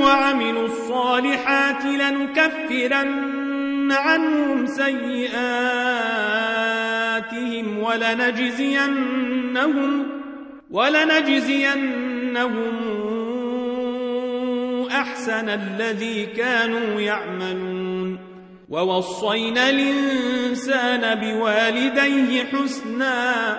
وعملوا الصالحات لنكفرن عنهم سيئاتهم ولنجزينهم ولنجزينهم أحسن الذي كانوا يعملون ووصينا الإنسان بوالديه حسنا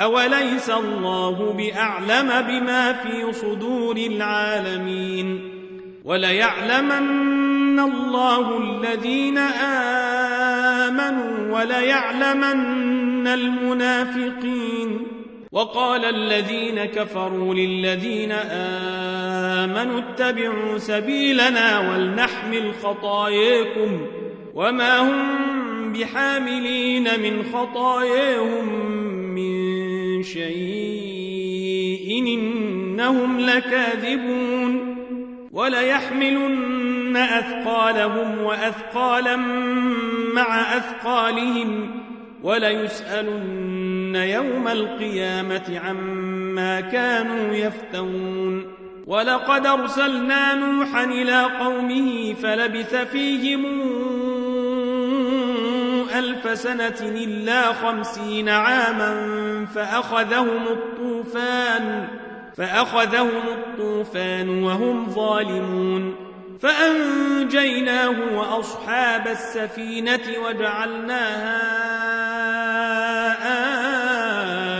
أوليس الله بأعلم بما في صدور العالمين وليعلمن الله الذين آمنوا وليعلمن المنافقين وقال الذين كفروا للذين آمنوا اتبعوا سبيلنا ولنحمل خطاياكم وما هم بحاملين من خطاياهم من شيء إنهم لكاذبون وليحملن أثقالهم وأثقالا مع أثقالهم وليسألن يوم القيامة عما كانوا يفتون ولقد أرسلنا نوحا إلى قومه فلبث فيهم ألف سنة إلا خمسين عاما فأخذهم الطوفان فأخذهم الطوفان وهم ظالمون. فأنجيناه وأصحاب السفينة وجعلناها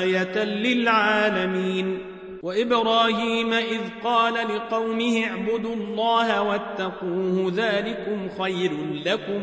آية للعالمين. وإبراهيم إذ قال لقومه اعبدوا الله واتقوه ذلكم خير لكم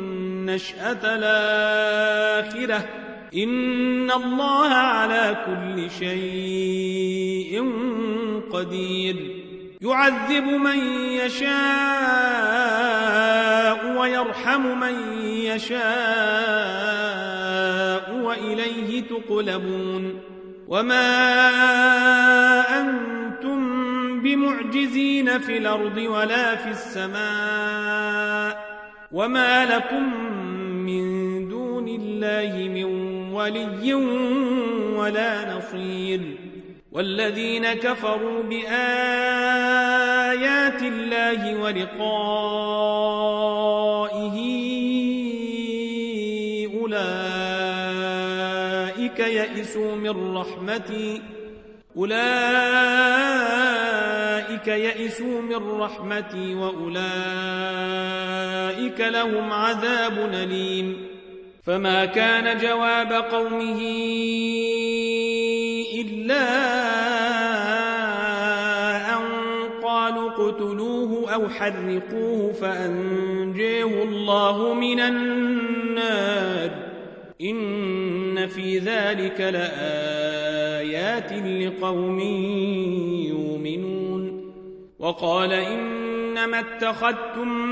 النشأة الآخرة. إن الله على كل شيء قدير. يعذب من يشاء ويرحم من يشاء وإليه تقلبون. وما أنتم بمعجزين في الأرض ولا في السماء. وما لكم من دون الله من ولي ولا نصير. والذين كفروا بآيات الله ولقائه أولئك يئسوا من رحمتي أولئك يئسوا من رحمتي وأولئك لهم عذاب أليم. فما كان جواب قومه إلا أن قالوا اقتلوه أو حرقوه فأنجيه الله من النار. إن في ذلك لآيات لقوم يؤمنون. وقال إنما اتخذتم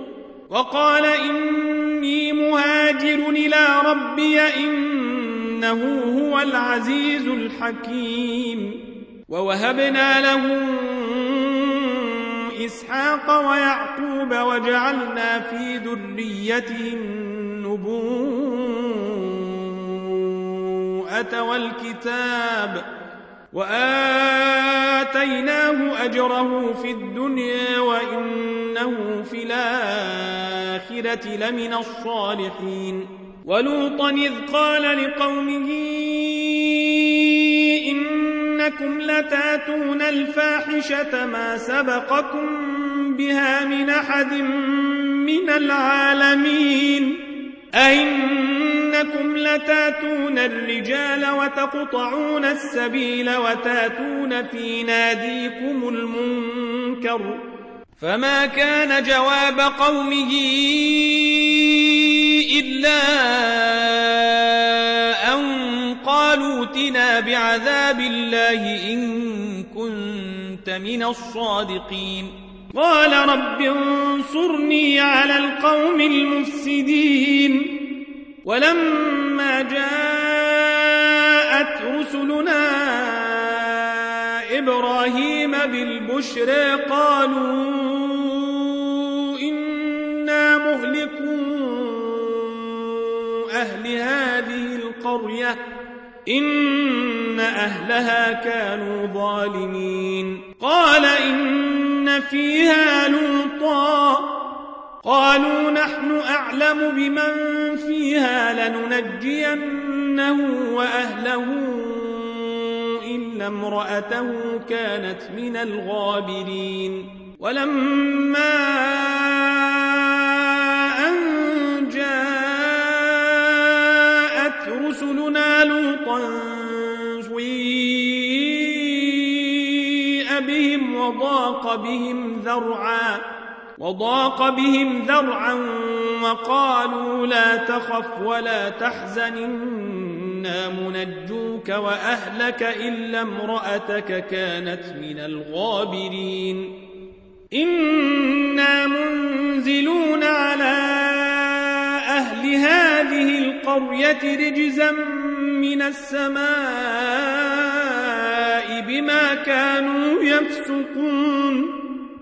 وقال إني مهاجر إلى ربي إنه هو العزيز الحكيم. ووهبنا له إسحاق ويعقوب وجعلنا في ذريته النبوءة والكتاب وآتيناه أجره في الدنيا وإنه في الآخرة لمن الصالحين. ولوطا إذ قال لقومه إنكم لتأتون الفاحشة ما سبقكم بها من أحد من العالمين. أئنكم لتاتون الرجال وتقطعون السبيل وتاتون في ناديكم المنكر فما كان جواب قومه إلا أن قالوا اتنا بعذاب الله إن كنت من الصادقين. قال رب انصرني على القوم المفسدين. ولما جاءت رسلنا إبراهيم بالبشرى قالوا إنا مهلكون أهل هذه القرية إن أهلها كانوا ظالمين. قال إن فيها لوطا قالوا نحن أعلم بمن فيها لننجينه وأهله إلا امرأته كانت من الغابرين. ولما أن جاءت رسلنا لوطا سويء بهم وضاق بهم ذرعا وضاق بهم ذرعا وقالوا لا تخف ولا تحزن إنا منجوك وأهلك إلا امرأتك كانت من الغابرين. إنا منزلون على أهل هذه القرية رجزا من السماء بما كانوا يفسقون.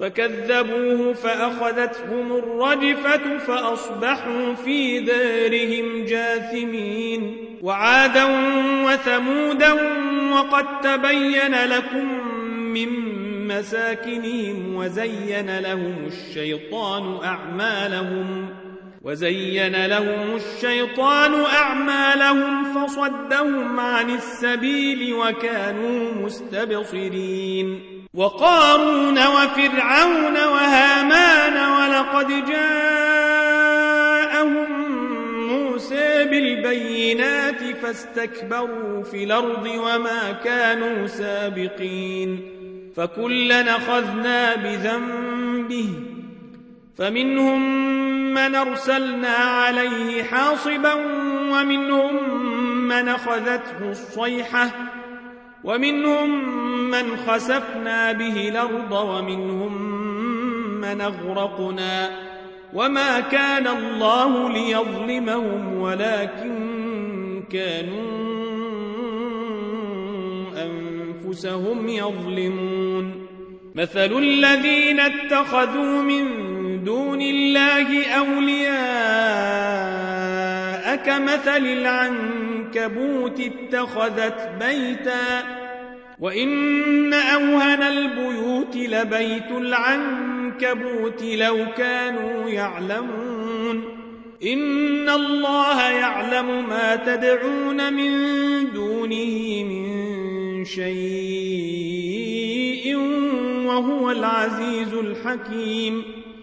فكذبوه فأخذتهم الرجفة فأصبحوا في دارهم جاثمين. وعادا وثمودا وقد تبين لكم من مساكنهم وزين لهم الشيطان أعمالهم وزين لهم الشيطان أعمالهم فصدهم عن السبيل وكانوا مستبصرين. وقارون وفرعون وهامان ولقد جاءهم موسى بالبينات فاستكبروا في الأرض وما كانوا سابقين فكلا أخذنا بذنبه فمنهم من أرسلنا عليه حاصبا ومنهم من أخذته الصيحة ومنهم من خسفنا به الأرض ومنهم من أغرقنا وما كان الله ليظلمهم ولكن كانوا أنفسهم يظلمون. مثل الذين اتخذوا من دون الله أولياء كمثل العنكبوت اتخذت بيتا وإن أوهن البيوت لبيت العنكبوت لو كانوا يعلمون إن الله يعلم ما تدعون من دونه من شيء وهو العزيز الحكيم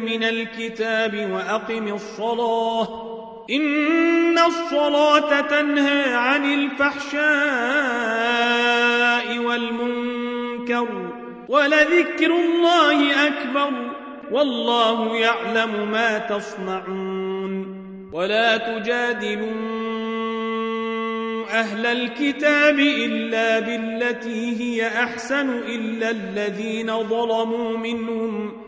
من الكتاب وأقم الصلاة. إن الصلاة تنهى عن الفحشاء والمنكر ولذكر الله أكبر والله يعلم ما تصنعون. ولا تجادلوا أهل الكتاب إلا بالتي هي أحسن إلا الذين ظلموا منهم.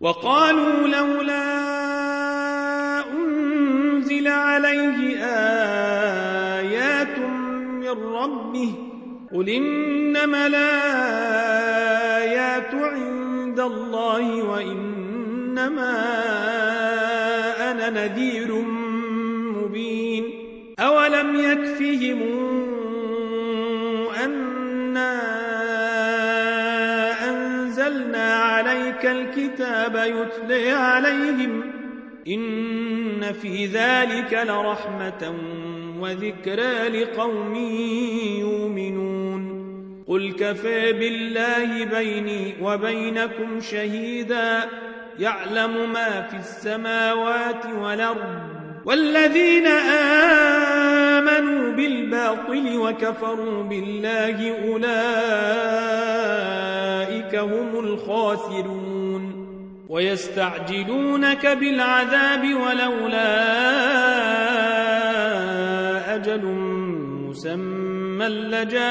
وقالوا لولا عليه آيات من ربه قل إنما الآيات عند الله وإنما أنا نذير مبين أولم يكفهم الكتاب يتلي عليهم إن في ذلك لرحمة وذكرى لقوم يؤمنون. قل كفى بالله بيني وبينكم شهيدا يعلم ما في السماوات والأرض والذين آمنوا بالباطل وكفروا بالله أولئك هم الخاسرون. ويستعجلونك بالعذاب ولولا أجل مسمى لجاءهم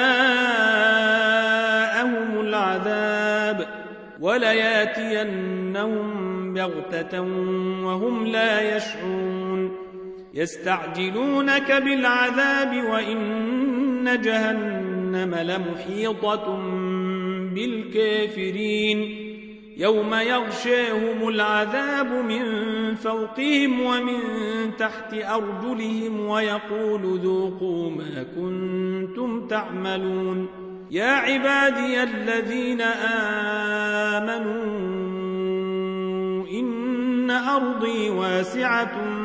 العذاب ولياتينهم بغتة وهم لا يشعرون. يستعجلونك بالعذاب وإن جهنم لمحيطة بالكافرين. يوم يغشاهم العذاب من فوقهم ومن تحت أرجلهم ويقول ذوقوا ما كنتم تعملون. يا عبادي الذين آمنوا إن أرضي واسعة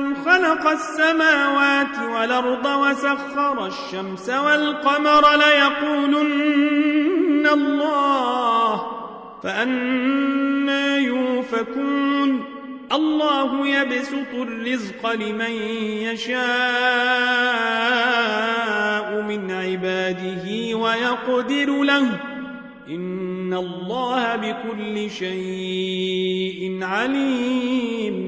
من خلق السماوات والأرض وسخر الشمس والقمر ليقولن الله فأنا يوفكون. الله يبسط الرزق لمن يشاء من عباده ويقدر له. إن الله بكل شيء عليم.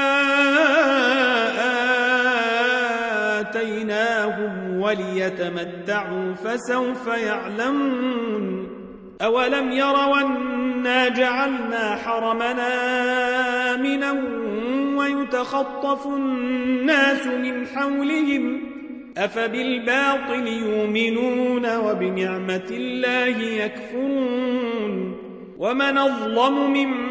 وليتمتعوا فسوف يعلمون أولم يروا أنا جعلنا حرمنا آمنا ويتخطف الناس من حولهم أفبالباطل يؤمنون وبنعمة الله يكفرون ومن أظلم ممن